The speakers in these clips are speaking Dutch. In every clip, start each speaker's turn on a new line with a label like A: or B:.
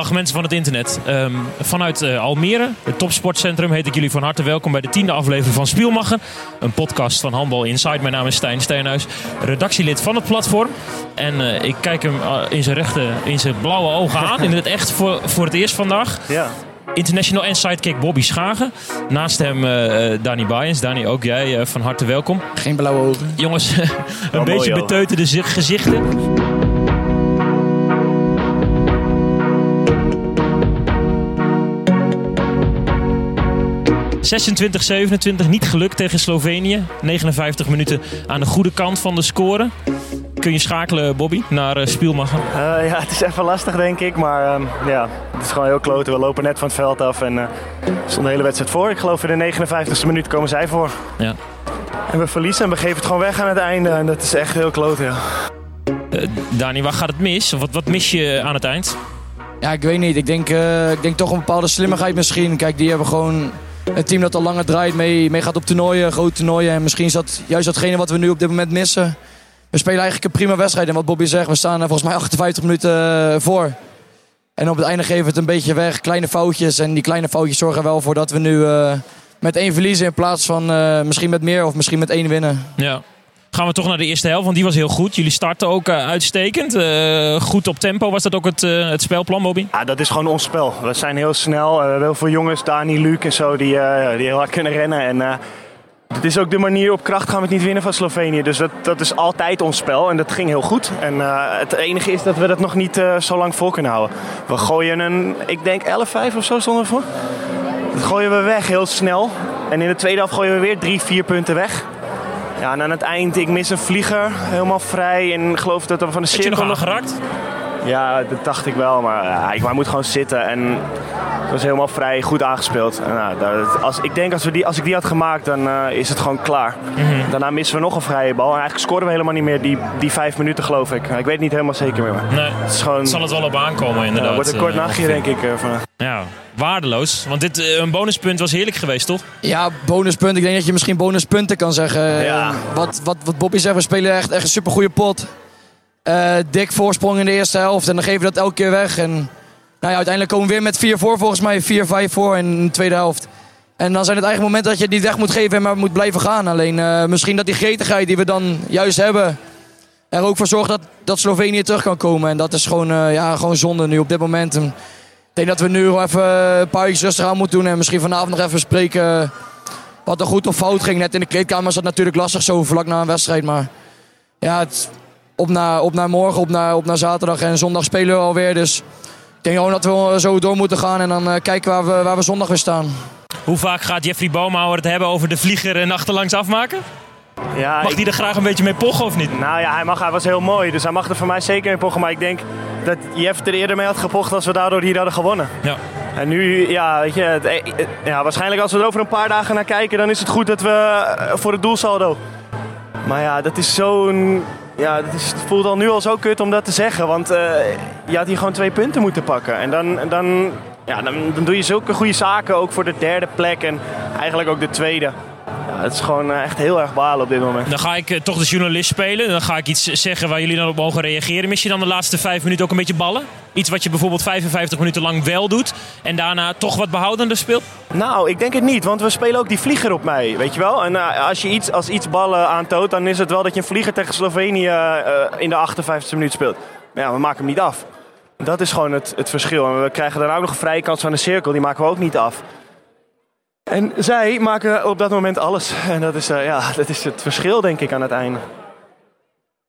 A: Dag mensen van het internet. Ehm, vanuit eh, Almere, het topsportcentrum, heet ik jullie van harte welkom bij de tiende aflevering van Spielmachen. Een podcast van Handbal Inside. Mijn naam is Stijn Steenhuis, redactielid van het platform. En eh, ik kijk hem eh, in zijn rechte, in zijn blauwe ogen aan. In het echt voor, voor het eerst vandaag.
B: Ja.
A: International en sidekick Bobby Schagen. Naast hem eh eh, Danny Bayens. Danny, ook jij van harte welkom.
C: Geen blauwe ogen.
A: Jongens, een
B: mooi,
A: beetje
B: hoor.
A: beteuterde zi- gezichten. ...26-27, niet gelukt tegen Slovenië. 59 minuten aan de goede kant van de score. Kun je schakelen, Bobby, naar uh, Spielmacher?
B: Eh, ja, het is even lastig denk ik, maar ehm, ja, het is gewoon heel kloten. We lopen net van het veld af en eh er stond de hele wedstrijd voor. Ik geloof in de 59ste minuut komen zij voor.
A: Ja.
B: En we verliezen en we geven het gewoon weg aan het einde en dat is echt heel kloten, ja.
A: Dani, waar gaat het mis? Wat, wat mis je aan het eind?
C: Ja, ik weet niet. Ik denk, eh, ik denk toch een bepaalde slimmigheid misschien. Kijk, die hebben gewoon een team dat al langer draait, mee, mee gaat op toernooien, grote toernooien. En misschien is dat juist datgene wat we nu op dit moment missen. We spelen eigenlijk een prima wedstrijd. En wat Bobby zegt, we staan volgens mij 58 minuten eh, voor. En op het einde geven we het een beetje weg. Kleine foutjes. En die kleine foutjes zorgen wel voor dat we nu eh, met één verliezen in plaats van eh, misschien met meer of misschien met één winnen.
A: Ja. Gaan we toch naar de eerste helft, want die was heel goed. Jullie starten ook eh, uitstekend. Eh, goed op tempo. Was dat ook het, eh, het spelplan, Bobby?
B: Ja, dat is gewoon ons spel. We zijn heel snel. We hebben heel veel jongens, Dani, Luc en zo, die, die heel hard kunnen rennen. En het is ook de manier op kracht gaan we het niet winnen van Slovenië. Dus dat, dat is altijd ons spel en dat ging heel goed. En het enige is dat we dat nog niet zo lang vol kunnen houden. We gooien een, ik denk 11-5 of zo stonden voor. Dat gooien we weg heel snel. En in de tweede helft gooien we weer drie, vier punten weg. Ja, en aan het eind, ik mis een vlieger, helemaal vrij. En geloof dat we van de
A: Heb je
B: cirkel
A: nog aangeraakt?
B: ja, dat dacht ik wel, maar ja, ik, moet gewoon zitten. En was helemaal vrij goed aangespeeld. En, nou, dat, als, ik denk als, we die, als ik die had gemaakt, dan eh, is het gewoon klaar. Daarna missen we nog een vrije bal. En eigenlijk scoren we helemaal niet meer die, die vijf minuten, geloof ik. Ik weet het niet helemaal zeker meer. Maar
A: Nee.
B: het is gewoon,
A: Zal het wel op aankomen, inderdaad.
B: ja, wordt een kort
A: eh,
B: nachtje, denk ik. eh, vandaag.
A: Ja, waardeloos. Want dit, een bonuspunt was heerlijk geweest, toch?
C: Ja, bonuspunt. Ik denk dat je misschien bonuspunten kan zeggen.
B: Ja.
C: Wat, wat, wat Bobby zegt, we spelen echt, echt een supergoeie pot. Eh, dik voorsprong in de eerste helft en dan geven we dat elke keer weg. En ja, uiteindelijk komen we weer met 4 voor, volgens mij 4, 5 voor in de tweede helft. En dan zijn het eigenlijk momenten dat je het niet weg moet geven en maar moet blijven gaan. Alleen eh, misschien dat die gretigheid die we dan juist hebben, er ook voor zorgt dat, dat Slovenië terug kan komen. En dat is gewoon, eh, ja, gewoon zonde nu op dit moment. En ik denk dat we nu even een paar rustig aan moeten doen en misschien vanavond nog even spreken wat er goed of fout ging. Net in de kleedkamer is dat natuurlijk lastig zo vlak na een wedstrijd. Maar ja, het, op, naar, op naar morgen, op naar, op naar zaterdag en zondag spelen we alweer. Dus ik denk gewoon dat we zo door moeten gaan en dan eh, kijken waar we, waar we zondag weer staan.
A: Hoe vaak gaat Jeffrey Boomhouwer het hebben over de vlieger en achterlangs afmaken?
B: Ja,
A: Mag
B: ik-
A: hij er graag een beetje mee pochen of niet?
B: Nou ja, hij, mag, hij was heel mooi. Dus hij mag er voor mij zeker in pochen. Maar ik denk dat Jeff er eerder mee had gepocht als we daardoor hier hadden gewonnen.
A: Ja.
B: En nu, ja, weet je, het- eh, eh, ja, waarschijnlijk als we er over een paar dagen naar kijken, dan is het goed dat we eh, voor het doelsaldo. Maar ja, dat is zo'n. Ja, het voelt al nu al zo kut om dat te zeggen. Want eh, je had hier gewoon twee punten moeten pakken. En dan, dan, ja, dan, dan doe je zulke goede zaken ook voor de derde plek en eigenlijk ook de tweede. Het is gewoon eh, echt heel erg balen op dit moment.
A: Dan ga ik eh, toch de journalist spelen. Dan ga ik iets zeggen waar jullie dan op mogen reageren. Mis je dan de laatste vijf minuten ook een beetje ballen? Iets wat je bijvoorbeeld 55 minuten lang wel doet. En daarna toch wat behoudender speelt?
B: Nou, ik denk het niet, want we spelen ook die vlieger op mij, weet je wel. En eh, als je iets, als iets ballen aantoont, dan is het wel dat je een vlieger tegen Slovenië in de 58e minuut speelt. Maar ja, we maken hem niet af. Dat is gewoon het, het verschil. En we krijgen daarna ook nog een vrije kans van de cirkel, die maken we ook niet af. En zij maken op dat moment alles. En dat is, eh, ja, dat is het verschil, denk ik, aan het einde.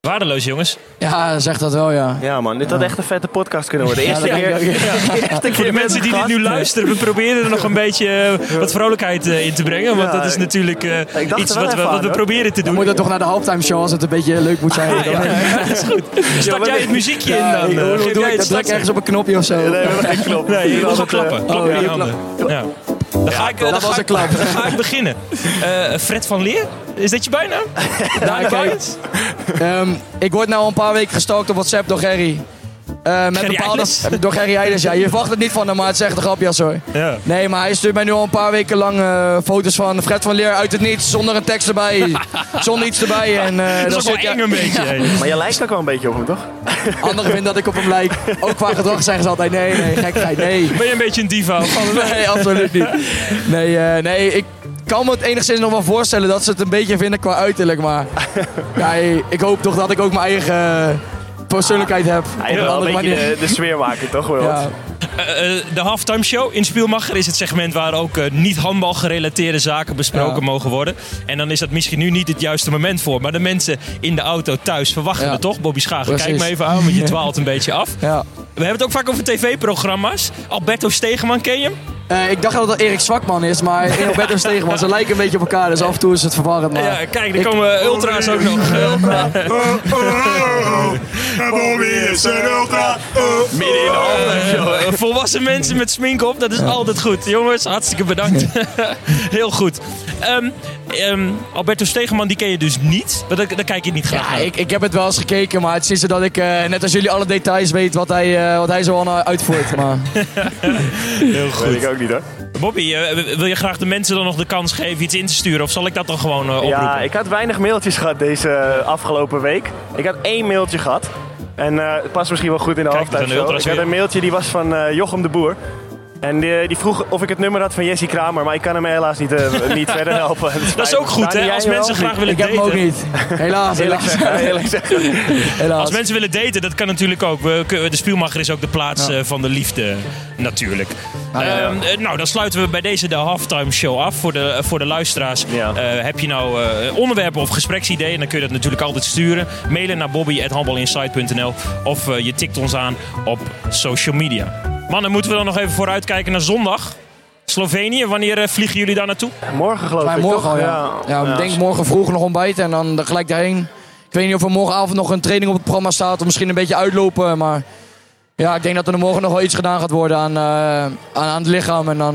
A: Waardeloos, jongens.
C: Ja, zeg dat wel, ja.
B: Ja man, dit had echt een vette podcast kunnen worden. Eerste
C: dat denk
B: keer,
C: ik ook, ja.
B: eerste keer
A: Voor de mensen die dit nu luisteren, we proberen er nog een beetje eh, wat vrolijkheid eh, in te brengen. Want
B: Ja,
A: dat is natuurlijk iets wat we, wat we proberen te
C: Dan
A: doen.
C: moet het toch naar de halftime show als het een beetje leuk moet zijn. Dan-
A: Start jij het muziekje in dan?
C: ik- hoe
A: geef
C: doe
A: jij
C: ik
A: het
C: dat? Druk ergens op een knopje of zo.
B: Nee, we hebben geen knop.
A: Nee, je wil
B: Altijd,
A: gewoon klappen. Klap
C: oh,
A: je
C: je
A: handen. Ja. Dan ga ik, eh, dan
C: dat
A: ga
C: was
A: ik-
C: een klap.
A: Dan ga ik beginnen. Eh, Fred van Leer, is dat je bijnaam?
C: Ja, kijk, ehm, ik word nou al een paar weken gestalkt op WhatsApp door Gerry. Eh, met
A: Gerry
C: bepaalde,
A: Eilers?
C: door Gerry Eilers, ja. Je verwacht het niet van hem, maar het is echt een grapje hoor.
A: Ja.
C: Nee, maar hij stuurt mij nu al een paar weken lang eh, foto's van Fred van Leer uit het niets. Zonder een tekst erbij. zonder iets erbij. En, eh,
A: Dat is ook wel eng een beetje.
B: Maar je lijkt ook wel een beetje op hem, toch?
C: Anderen vinden dat ik op hem lijk. Ook qua gedrag zeggen ze altijd nee, nee, gekheid, nee.
A: Ben je een beetje een diva?
C: Nee, absoluut niet. Nee, eh, nee, ik kan me het enigszins nog wel voorstellen dat ze het een beetje vinden qua uiterlijk. Maar ja, ik hoop toch dat ik ook mijn eigen persoonlijkheid heb.
B: Hij wil
C: een
B: wel een
C: andere
B: beetje de, de sfeer maken, toch? Wel?
C: Ja.
A: Eh, eh, de halftime show in Spielmacher is het segment waar ook eh, niet handbal gerelateerde zaken besproken
C: Ja.
A: mogen worden. En dan is dat misschien nu niet het juiste moment voor. Maar de mensen in de auto thuis verwachten
C: Ja.
A: het toch? Bobby Schagen, kijk me even aan, want je dwaalt een beetje af.
C: Ja.
A: We hebben het ook vaak over tv-programma's. Alberto Stegeman, ken je hem?
C: Eh, ik dacht dat het Erik Zwakman is, maar en Roberto Stegeman. Ze lijken een beetje op elkaar, dus af en toe is het verwarrend. Maar...
A: Ja, kijk, er
C: ik-
A: komen ultra's ook nog.
B: Midden in de halftime show.
A: Eh, volwassen mensen met smink op, dat is altijd goed. Jongens, hartstikke bedankt. Heel goed. Ehm, ehm, Alberto Stegeman, die ken je dus niet. Maar Daar, daar kijk je niet graag
C: Ja,
A: naar.
C: ik, ik heb het wel eens gekeken, maar het is dat ik, eh, net als jullie, alle details weet wat hij, eh, wat hij zo allemaal uitvoert. Maar
A: Heel
B: Weet ik ook niet.
A: Bobby, eh, wil je graag de mensen dan nog de kans geven iets in te sturen? Of zal ik dat dan gewoon eh, oproepen?
B: Ja, ik had weinig mailtjes gehad deze eh, afgelopen week. Ik had één mailtje gehad. En het past misschien wel goed in de
A: Kijk, ultras
B: Ik had een mailtje die was van Jochem de Boer. En die, die vroeg of ik het nummer had van Jessie Kramer, maar ik kan hem helaas niet, eh, niet verder helpen.
A: Dat is ook goed, hè? Als mensen graag willen
C: ik heb hem ook
A: daten.
C: niet. Helaas, helaas.
B: zeggen.
C: helaas.
A: Als mensen willen daten, dat kan natuurlijk ook. De Spielmacher is ook de plaats eh, van de liefde, natuurlijk.
C: Ah, ja, ja.
A: Ehm, eh, nou, dan sluiten we bij deze de halftime show af. Voor de, voor de luisteraars.
B: Ja.
A: Eh, heb je nou eh, onderwerpen of gespreksideeën, dan kun je dat natuurlijk altijd sturen. Mailen naar bobby.handbalinsight.nl of je tikt ons aan op social media. Mannen, moeten we dan nog even vooruitkijken naar zondag? Slovenië, wanneer eh, vliegen jullie daar naartoe?
B: Morgen geloof ik,
C: morgen
B: toch?
C: al, ja. Ja, ik denk morgen vroeg nog ontbijten en dan gelijk daarheen. Ik weet niet of er morgenavond nog een training op het programma staat. Of misschien een beetje uitlopen. Maar ja, ik denk dat er morgen nog wel iets gedaan gaat worden aan, eh, aan, aan het lichaam. En dan,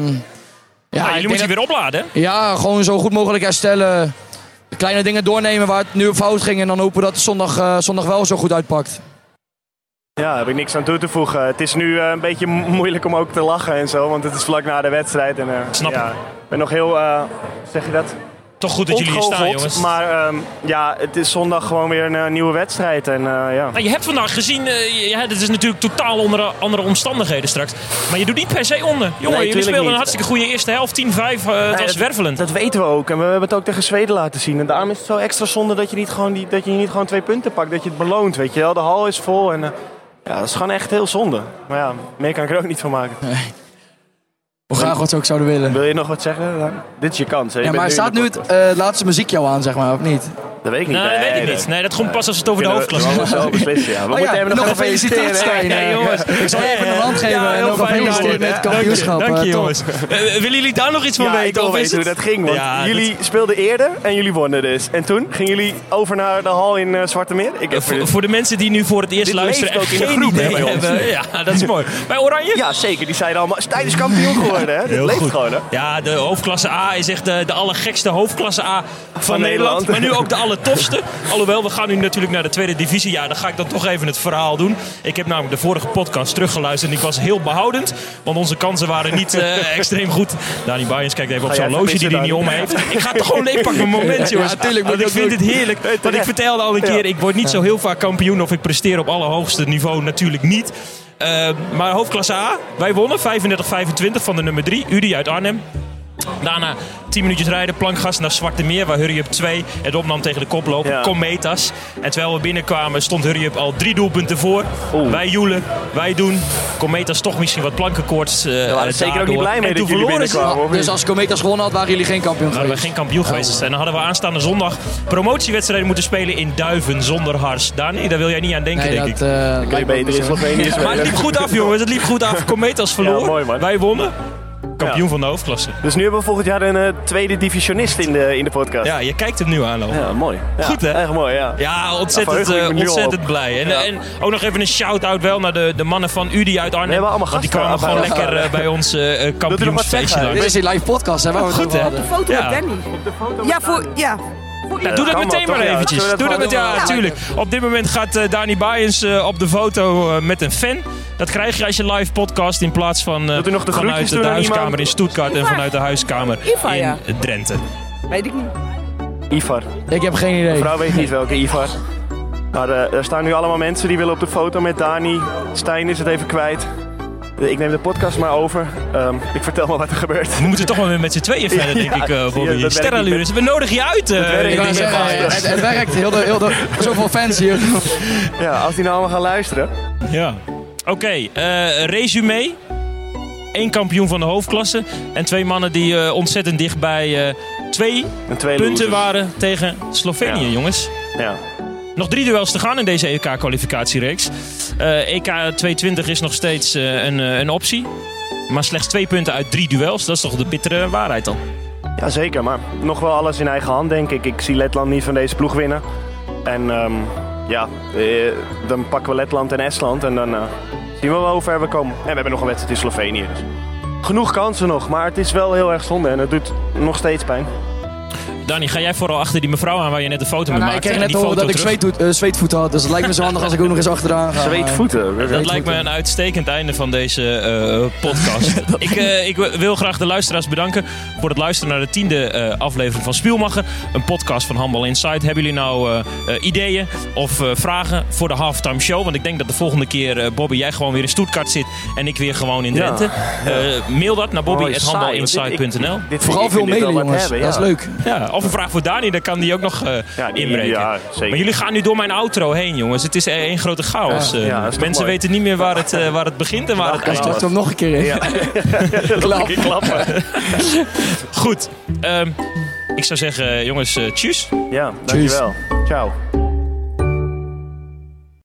C: ja,
A: nou,
C: ik
A: jullie moeten je weer opladen. hè?
C: Ja, gewoon zo goed mogelijk herstellen. De kleine dingen doornemen waar het nu op fout ging. En dan hopen dat het zondag, eh, zondag wel zo goed uitpakt.
B: Ja, daar heb ik niks aan toe te voegen. Het is nu eh, een beetje mo- moeilijk om ook te lachen en zo, want het is vlak na de wedstrijd. En, eh,
A: Snap
B: ja, ik ben nog heel, eh, zeg je dat?
A: Toch goed dat jullie hier staan, jongens.
B: Maar ehm, ja, het is zondag gewoon weer een nieuwe wedstrijd. En, ja.
A: Nou, je hebt vandaag gezien, eh ja, dit is natuurlijk totaal onder andere omstandigheden straks. Maar je doet niet per se onder. Jongen, jullie speelden een hartstikke goede eerste helft. 10-5, eh, het
B: Nee,
A: was
B: dat-
A: wervelend.
B: Dat weten we ook. En we hebben het ook tegen Zweden laten zien. En daarom is het zo extra zonde dat je niet gewoon, die, dat je niet gewoon twee punten pakt. Dat je het beloont, weet je wel. De hal is vol en ja, dat is gewoon echt heel zonde. Maar ja, meer kan ik er ook niet van maken.
C: Hoe graag wat ze ook zouden willen.
B: Wil je nog wat zeggen? Dan? Dit is je kans. Hè? Je
C: Ja, maar
B: nu
C: staat nu het eh, laatste muziekje al aan, zeg maar, of niet?
B: Dat weet ik niet.
A: Nee, dat weet ik niet. Nee, dat komt pas als het over de
B: Kunnen
A: hoofdklasse
B: zo beslissen, ja. We
C: Oh
B: moeten
C: ja,
B: hem nog,
C: een. Stijn.
A: Ja, jongens.
C: Ik zal even een hand geven
A: Ja,
C: en
A: heel
C: nog een
A: fijn
C: feliciteerd
A: hoor.
C: met het
A: Dank je,
C: kampioenschap.
A: Dank je,
C: eh, top.
A: jongens. Eh, willen jullie daar nog iets van
B: Ja, ik
A: weten?
B: wil
A: of is
B: weten hoe dat ging. Want
A: Ja,
B: jullie speelden eerder en jullie wonnen dus. En toen gingen jullie over naar de hal in Zwarte Meer. Ik heb
A: Voor, voor de mensen die nu voor het eerst
B: Dit
A: luisteren en
B: leeft ook in de
A: geen
B: groep, hè,
A: idee
B: bij ons.
A: hebben. Ja, dat is mooi. Bij Oranje?
B: Ja, zeker. Die zeiden allemaal, Stijn is kampioen geworden. Hè? Dit
A: Heel
B: leeft
A: goed.
B: gewoon, hè?
A: Ja, de hoofdklasse A is echt de, de allergekste hoofdklasse A van,
B: Van
A: Nederland.
B: Nederland.
A: Maar nu ook de allertofste. Alhoewel, we gaan nu natuurlijk naar de tweede divisie. Ja, dan ga ik dan toch even het verhaal doen. Ik heb namelijk de vorige podcast teruggeluisterd en ik was heel behoudend. Want onze kansen waren niet eh, extreem goed. Dani Bayens kijkt even op
B: jij
A: horloge die hij niet om heeft. Ik ga toch gewoon leeg pakken mijn moment, jongens.
C: Ja, tuurlijk,
A: Want ik vind het heerlijk. Want ik vertelde al een keer, ik word niet zo heel vaak kampioen of ik presteer op allerhoogste niveau natuurlijk niet. Eh, maar hoofdklasse A, wij wonnen 35-25 van de nummer 3, Udi uit Arnhem. Daarna 10 minuutjes rijden, plankgas naar Zwarte Meer, waar Hurry Up 2 het opnam tegen de koploper
B: Ja.
A: Cometas. En terwijl we binnenkwamen stond Hurry Up al drie doelpunten voor.
B: Oeh.
A: Wij joelen, wij doen. Cometas toch misschien wat plankenkoorts. eh
B: Daar waren ze zeker ook niet blij mee
A: En
B: dat
A: toen verloren ze.
C: Dus als Cometas gewonnen had, waren jullie geen kampioen
A: hadden we
C: geweest.
A: geen kampioen geweest. En dan hadden we aanstaande zondag promotiewedstrijden moeten spelen in Duiven zonder Hars. Dani, daar wil jij niet aan denken,
C: Nee,
A: denk ik.
C: dat eh,
B: je beter
C: niet
B: in. Slovenië
A: Maar het liep goed af, jongens. Het liep goed af. Cometas verloor.
B: Ja, mooi, man.
A: Wij wonnen. Kampioen
B: Ja.
A: van de hoofdklasse.
B: Dus nu hebben we volgend jaar een eh, tweede divisionist in de, in de podcast.
A: Ja, je kijkt hem nu aan al.
B: Ja, mooi. Ja,
A: Goed, hè?
B: Echt mooi, ja.
A: Ja, ontzettend, eh, ontzettend
B: op.
A: blij. En,
B: Ja.
A: en ook nog even een shout-out wel naar de, de mannen van Udi uit Arnhem.
B: We hebben allemaal
A: Want die kwamen gewoon lekker eh, bij ons eh, eh, kampioensfeestje langs.
C: Dit is die live podcast, hè? Waar we het
A: Goed, hè?
C: hadden.
D: foto
A: Ja.
D: met Danny. Ja, voor, ja.
A: Nou, doe dat meteen maar eventjes. doe dat met, ja, natuurlijk. Op dit moment gaat eh, Dani Bayens eh, op de foto eh, met een fan. Dat krijg je als je live podcast in plaats van eh,
B: Wilt u nog de
A: vanuit de huiskamer in Stuttgart en vanuit de huiskamer
D: Ivar,
A: in
D: ja.
A: Drenthe.
D: Weet ik niet.
B: Ivar.
C: Ik heb geen idee.
B: Mevrouw weet niet welke Ivar. Maar eh, er staan nu allemaal mensen die willen op de foto met Dani. Stijn is het even kwijt. Ik neem de podcast maar over. Ehm, ik vertel maar wat er gebeurt.
A: We moeten toch wel weer met z'n tweeën verder, denk
B: Ja,
A: ik, eh Bobby.
B: werkt
A: Sterrenlures, we nodigen je uit. eh,
B: werkt
C: het, het werkt. Heel de, heel de, zoveel fans hier.
B: Ja, als die nou allemaal gaan luisteren.
A: Ja. Oké, eh, resume. Eén kampioen van de hoofdklasse. En twee mannen die ontzettend dicht bij eh, twee
B: En twee
A: punten
B: losers.
A: waren tegen Slovenië,
B: Ja.
A: jongens.
B: Ja.
A: Nog drie duels te gaan in deze EK-kwalificatiereeks. Eh, EK 220 is nog steeds eh, een, eh, een optie. Maar slechts twee punten uit drie duels. Dat is toch de bittere waarheid dan?
B: ja, zeker. Maar nog wel alles in eigen hand, denk ik. Ik zie Letland niet van deze ploeg winnen. En ehm, ja, dan pakken we Letland en Estland. En dan zien we wel hoe ver we komen. En we hebben nog een wedstrijd in Slovenië. Dus. Genoeg kansen nog, maar het is wel heel erg zonde. En het doet nog steeds pijn.
A: Dani, ga jij vooral achter die mevrouw aan waar je net een foto
C: Nou,
A: mee
C: ik
A: maakte?
C: kreeg
A: En
C: net horen dat ik zweetvoet, eh, zweetvoeten had. Dus het lijkt me zo handig als ik ook nog eens achteraan ga.
B: Zweetvoeten.
A: Dat lijkt me een uitstekend einde van deze eh, podcast. ik, eh, ik wil graag de luisteraars bedanken voor het luisteren naar de tiende eh, aflevering van Spielmacher. Een podcast van Handbal Insight. Hebben jullie nou eh, eh, ideeën of eh, vragen voor de halftime show? Want ik denk dat de volgende keer, eh, Bobby, jij gewoon weer in Stuttgart zit en ik weer gewoon in
B: Ja.
A: Drenthe. Eh, mail dat naar bobby.handbalinsight.nl.
B: dit-
C: Vooral
B: ik
C: veel mailen, jongens.
B: hebben,
C: Dat is
B: ja.
C: leuk.
A: Ja, of een vraag voor Dani, dan kan die ook nog eh,
B: Ja, die-
A: inbreken.
B: ja, zeker.
A: Maar jullie gaan nu door mijn outro heen, jongens. Het is één grote chaos.
C: Ja.
A: eh. Mensen
B: mooi.
A: weten niet meer waar het, eh, waar het begint en waar het eindigt.
C: stort hem nog een keer in.
B: Ja.
C: Klap.
B: Ik klappen.
A: Goed. Ehm, ik zou zeggen, jongens, tjus.
B: Ja, dankjewel. Ciao.